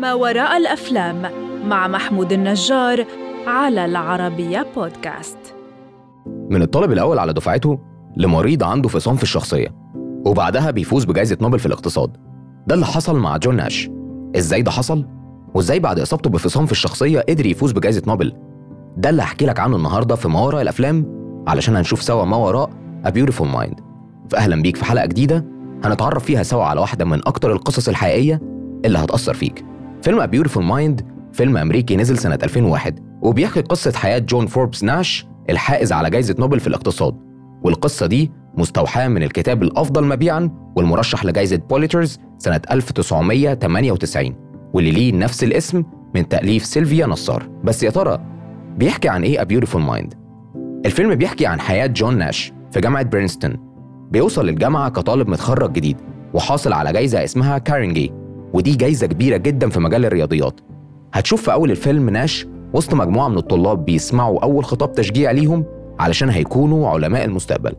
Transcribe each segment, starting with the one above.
ما وراء الأفلام مع محمود النجار على العربية بودكاست من الطالب الأول على دفعته لمريض عنده فصام في الشخصية وبعدها بيفوز بجائزة نوبل في الاقتصاد ده اللي حصل مع جون ناش إزاي ده حصل؟ وإزاي بعد إصابته بفصام في الشخصية قدر يفوز بجائزة نوبل؟ ده اللي هحكي لك عنه النهاردة في ما وراء الأفلام علشان هنشوف سوا ما وراء A Beautiful Mind. فأهلا بيك في حلقة جديدة هنتعرف فيها سوا على واحدة من أكتر القصص الحقيقية اللي هتأثر فيك. فيلم A Beautiful Mind فيلم أمريكي نزل سنة 2001 وبيحكي قصة حياة جون فوربس ناش الحائز على جائزة نوبل في الاقتصاد. والقصة دي مستوحاة من الكتاب الأفضل مبيعاً والمرشح لجائزة بوليترز سنة 1998 واللي ليه نفس الاسم من تأليف سيلفيا نصار. بس يا ترى بيحكي عن إيه A Beautiful Mind؟ الفيلم بيحكي عن حياة جون ناش في جامعة برينستون. بيوصل للجامعة كطالب متخرج جديد وحاصل على جايزة اسمها كارنجي ودي جايزة كبيرة جدا في مجال الرياضيات. هتشوف في أول الفيلم ناش وسط مجموعة من الطلاب بيسمعوا أول خطاب تشجيع ليهم علشان هيكونوا علماء المستقبل.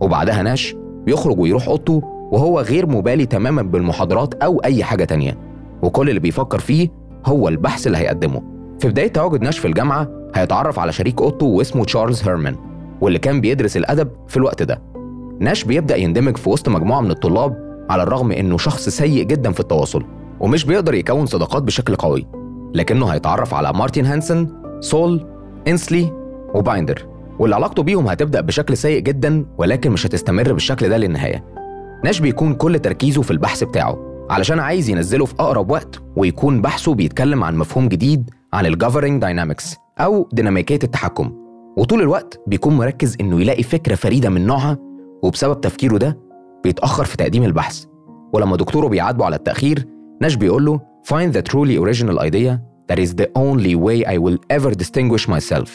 وبعدها ناش بيخرج ويروح أوضته وهو غير مبالي تماما بالمحاضرات أو أي حاجة تانية. وكل اللي بيفكر فيه هو البحث اللي هيقدمه. في بداية تواجد ناش في الجامعة هيتعرف على شريك أوضته واسمه تشارلز هيرمان واللي كان بيدرس الأدب في الوقت ده. ناش بيبدأ يندمج في وسط مجموعة من الطلاب على الرغم إنه شخص سيء جدا في التواصل ومش بيقدر يكون صداقات بشكل قوي لكنه هيتعرف على مارتن هانسن سول إنسلي وبيندر واللي علاقته بيهم هتبدأ بشكل سيء جدا ولكن مش هتستمر بالشكل ده للنهاية. ناش بيكون كل تركيزه في البحث بتاعه علشان عايز ينزله في أقرب وقت ويكون بحثه بيتكلم عن مفهوم جديد عن ال governing dynamics أو ديناميكية التحكم وطول الوقت بيكون مركز إنه يلاقي فكرة فريدة من نوعها وبسبب تفكيره ده بيتأخر في تقديم البحث ولما دكتوره بيعاتبه على التأخير ناش بيقول له Find the truly original idea that is the only way I will ever distinguish myself.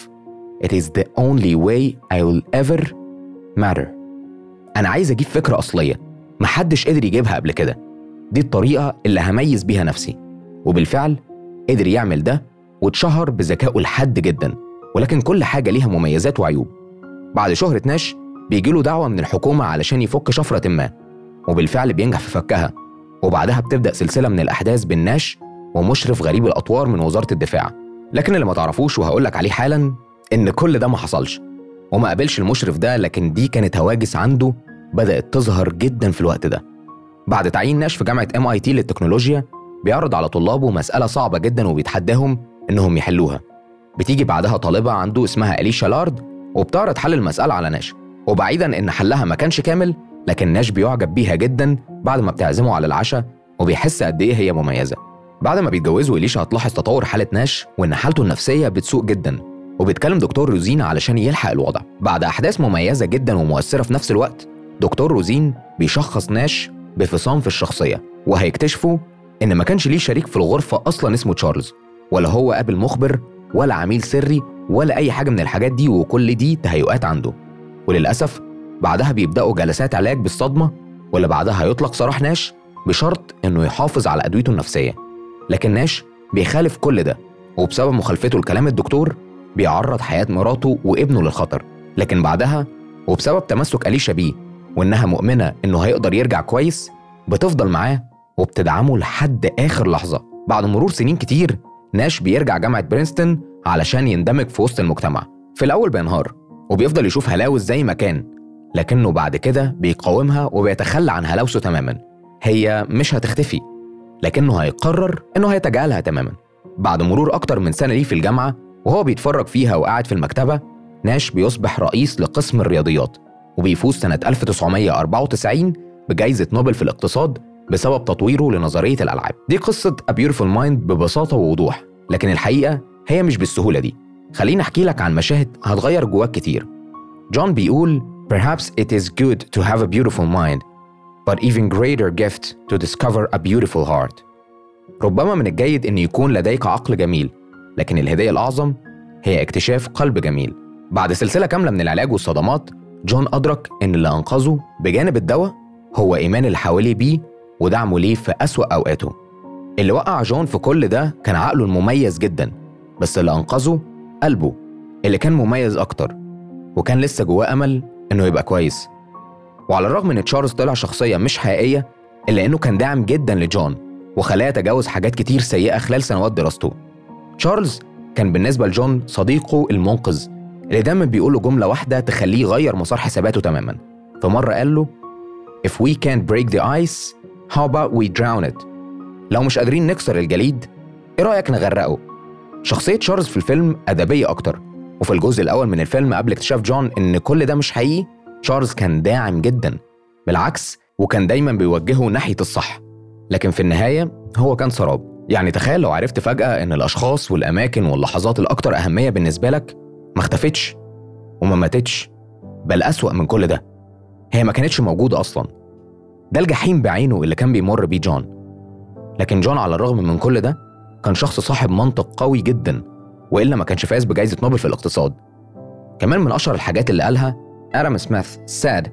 It is the only way I will ever matter. أنا عايز أجيب فكرة أصلية محدش قدر يجيبها قبل كده. دي الطريقة اللي هميز بيها نفسي. وبالفعل قدر يعمل ده واتشهر بذكائه الحاد جدا ولكن كل حاجة ليها مميزات وعيوب. بعد شهرة ناش بيجيله دعوة من الحكومة علشان يفك شفرة ما وبالفعل بينجح في فكها. وبعدها بتبدأ سلسلة من الأحداث بين ناش ومشرف غريب الأطوار من وزارة الدفاع. لكن اللي ما تعرفوش وهقولك عليه حالا إن كل ده ما حصلش. وما قابلش المشرف ده لكن دي كانت هواجس عنده بدأت تظهر جدا في الوقت ده. بعد تعيين ناش في جامعة MIT للتكنولوجيا بيعرض على طلابه مسألة صعبة جدا وبيتحداهم إنهم يحلوها. بتيجي بعدها طالبة عنده اسمها أليشا لارد وبتعرض حل المسألة على ناش. وبعيدا إن حلها ما كانش كامل لكن ناش بيعجب بيها جدا بعد ما بتعزمه على العشاء وبيحس قد إيه هي مميزة. بعد ما بيتجوزوا إليشا هتلاحظ تطور حالة ناش وإن حالته النفسية بتسوء جدا. وبيتكلم دكتور روزين علشان يلحق الوضع. بعد أحداث مميزة جدا ومؤثرة في نفس الوقت دكتور روزين بيشخص ناش بفصام في الشخصية وهيكتشفوا إن ما كانش ليه شريك في الغرفة أصلا اسمه تشارلز. ولا هو قابل مخبر ولا عميل سري ولا أي حاجة من الحاجات دي وكل دي تهيؤات عنده. وللأسف بعدها بيبدأوا جلسات علاج بالصدمة واللي بعدها هيطلق سراح ناش بشرط إنه يحافظ على أدويته النفسية. لكن ناش بيخالف كل ده وبسبب مخالفته لكلام الدكتور بيعرض حياة مراته وابنه للخطر. لكن بعدها وبسبب تمسك أليشا بيه وإنها مؤمنة إنه هيقدر يرجع كويس بتفضل معاه وبتدعمه لحد آخر لحظة. بعد مرور سنين كتير ناش بيرجع جامعة برينستون علشان يندمج في وسط المجتمع. في الأول بينهار وبيفضل يشوف هلاوس زي ما كان لكنه بعد كده بيقاومها وبيتخلى عن هلاوسه تماما. هي مش هتختفي لكنه هيقرر إنه هيتجاهلها تماما. بعد مرور أكتر من سنة ليه في الجامعة وهو بيتفرج فيها وقاعد في المكتبة ناش بيصبح رئيس لقسم الرياضيات وبيفوز سنة 1994 بجائزه نوبل في الاقتصاد بسبب تطويره لنظرية الألعاب دي قصة A Beautiful Mind ببساطة ووضوح لكن الحقيقة هي مش بالسهولة دي خليني أحكي لك عن مشاهد هتغير جواك كتير جون بيقول Perhaps it is good to have a beautiful mind but even greater gift to discover a beautiful heart. ربما من الجيد أن يكون لديك عقل جميل، لكن الهدية الأعظم هي اكتشاف قلب جميل. بعد سلسلة كاملة من العلاج والصدمات، جون أدرك أن اللي أنقذه بجانب الدواء هو إيمان اللي حواليه بيه ودعمه ليه في أسوأ أوقاته. اللي وقع جون في كل ده كان عقله المميز جدا، بس اللي أنقذه قلبه اللي كان مميز أكتر. وكان لسه جواه أمل إنه يبقى كويس وعلى الرغم إن تشارلز طلع شخصية مش حقيقية إلا إنه كان داعم جدا لجون وخلاه يتجاوز حاجات كتير سيئة خلال سنوات دراسته تشارلز كان بالنسبة لجون صديقه المنقذ اللي دايما بيقول له جملة واحدة تخليه يغير مسار حساباته تماما فمرة قال له If we can't break the ice, how about we drown it؟ لو مش قادرين نكسر الجليد إيه رأيك نغرقه؟ شخصية تشارلز في الفيلم أدبية أكتر وفي الجزء الأول من الفيلم قبل اكتشاف جون إن كل ده مش حقيقي تشارلز كان داعم جدا بالعكس وكان دايما بيوجهه ناحية الصح لكن في النهاية هو كان سراب يعني تخيل لو عرفت فجأة إن الأشخاص والأماكن واللحظات الأكثر أهمية بالنسبة لك ما اختفتش وما ماتتش بل أسوأ من كل ده هي ما كانتش موجودة أصلا ده الجحيم بعينه اللي كان بيمر بيه جون لكن جون على الرغم من كل ده كان شخص صاحب منطق قوي جدا وإلا ما كانش فاز بجائزة نوبل في الاقتصاد كمان من أشهر الحاجات اللي قالها آدم سميث said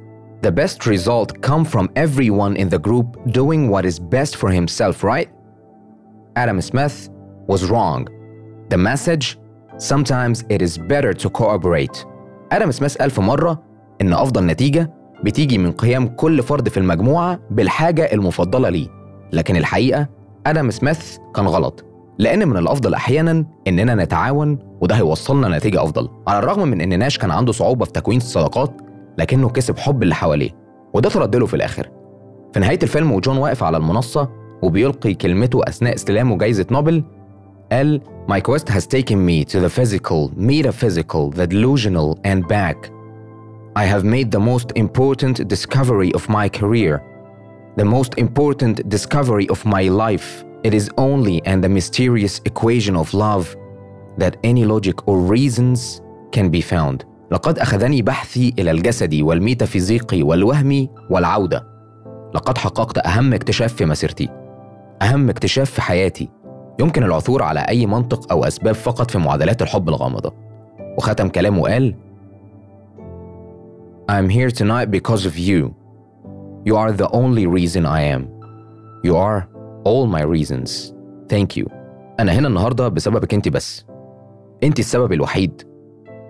The best result come from everyone in the group doing what is best for himself, right? Adam Smith was wrong. The message sometimes it is better to cooperate. آدم سميث قال في مرة إن أفضل نتيجة بتيجي من قيام كل فرد في المجموعة بالحاجة المفضلة ليه لكن الحقيقة آدم سميث كان غلط لأن من الأفضل أحيانا إننا نتعاون وده هيوصلنا نتيجة أفضل على الرغم من إن ناش كان عنده صعوبة في تكوين الصداقات لكنه كسب حب اللي حواليه وده ترد له في الآخر في نهاية الفيلم وجون واقف على المنصة وبيلقي كلمته أثناء استلامه جايزة نوبل قال My quest has taken me to the physical, metaphysical, the delusional and back. I have made the most important discovery of my career, the most important discovery of my life. It is only and the mysterious equation of love that any logic or reasons can be found. لقد أخذني بحثي إلى الجسدي والميتافيزيقي والوهمي والعودة. لقد حققت أهم اكتشاف في مسيرتي. أهم اكتشاف في حياتي. يمكن العثور على أي منطق أو أسباب فقط في معادلات الحب الغامضة. وختم كلامه وقال: I'm here tonight because of you. You are the only reason I am. You are all my reasons. Thank you. أنا هنا النهاردة بسببك أنت بس. أنت السبب الوحيد.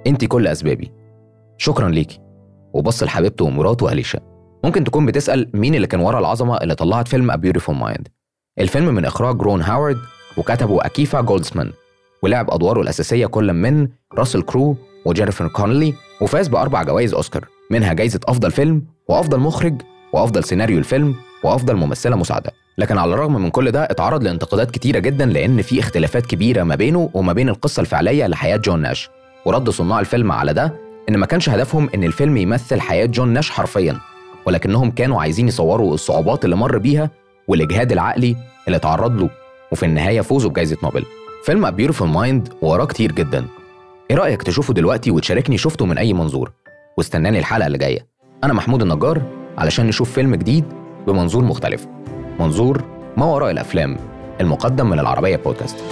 أنت كل أسبابي. شكرا ليكي. وبص لحبيبته ومراته أليشا. ممكن تكون بتسأل مين اللي كان ورا العظمة اللي طلعت فيلم A Beautiful Mind. الفيلم من إخراج رون هاورد وكتبه أكيفا جولدسمان ولعب أدواره الأساسية كل من راسل كرو وجينيفر كونلي وفاز بأربع جوائز أوسكار منها جايزة أفضل فيلم وأفضل مخرج وأفضل سيناريو الفيلم وأفضل ممثلة مساعدة. لكن على الرغم من كل ده اتعرض لانتقادات كتيرة جدا لأن في اختلافات كبيرة ما بينه وما بين القصة الفعلية لحياة جون ناش. ورد صناع الفيلم على ده إن ما كانش هدفهم إن الفيلم يمثل حياة جون ناش حرفيا ولكنهم كانوا عايزين يصوروا الصعوبات اللي مر بيها والإجهاد العقلي اللي تعرض له وفي النهاية فوزوا بجائزة نوبل. فيلم A Beautiful Mind وراه كتير جدا. إيه رأيك تشوفه دلوقتي وتشاركني شفته من أي منظور؟ واستناني الحلقة اللي جاية. أنا محمود النجار علشان نشوف فيلم جديد بمنظور مختلف. منظور ما وراء الأفلام المقدم من العربية بودكاست.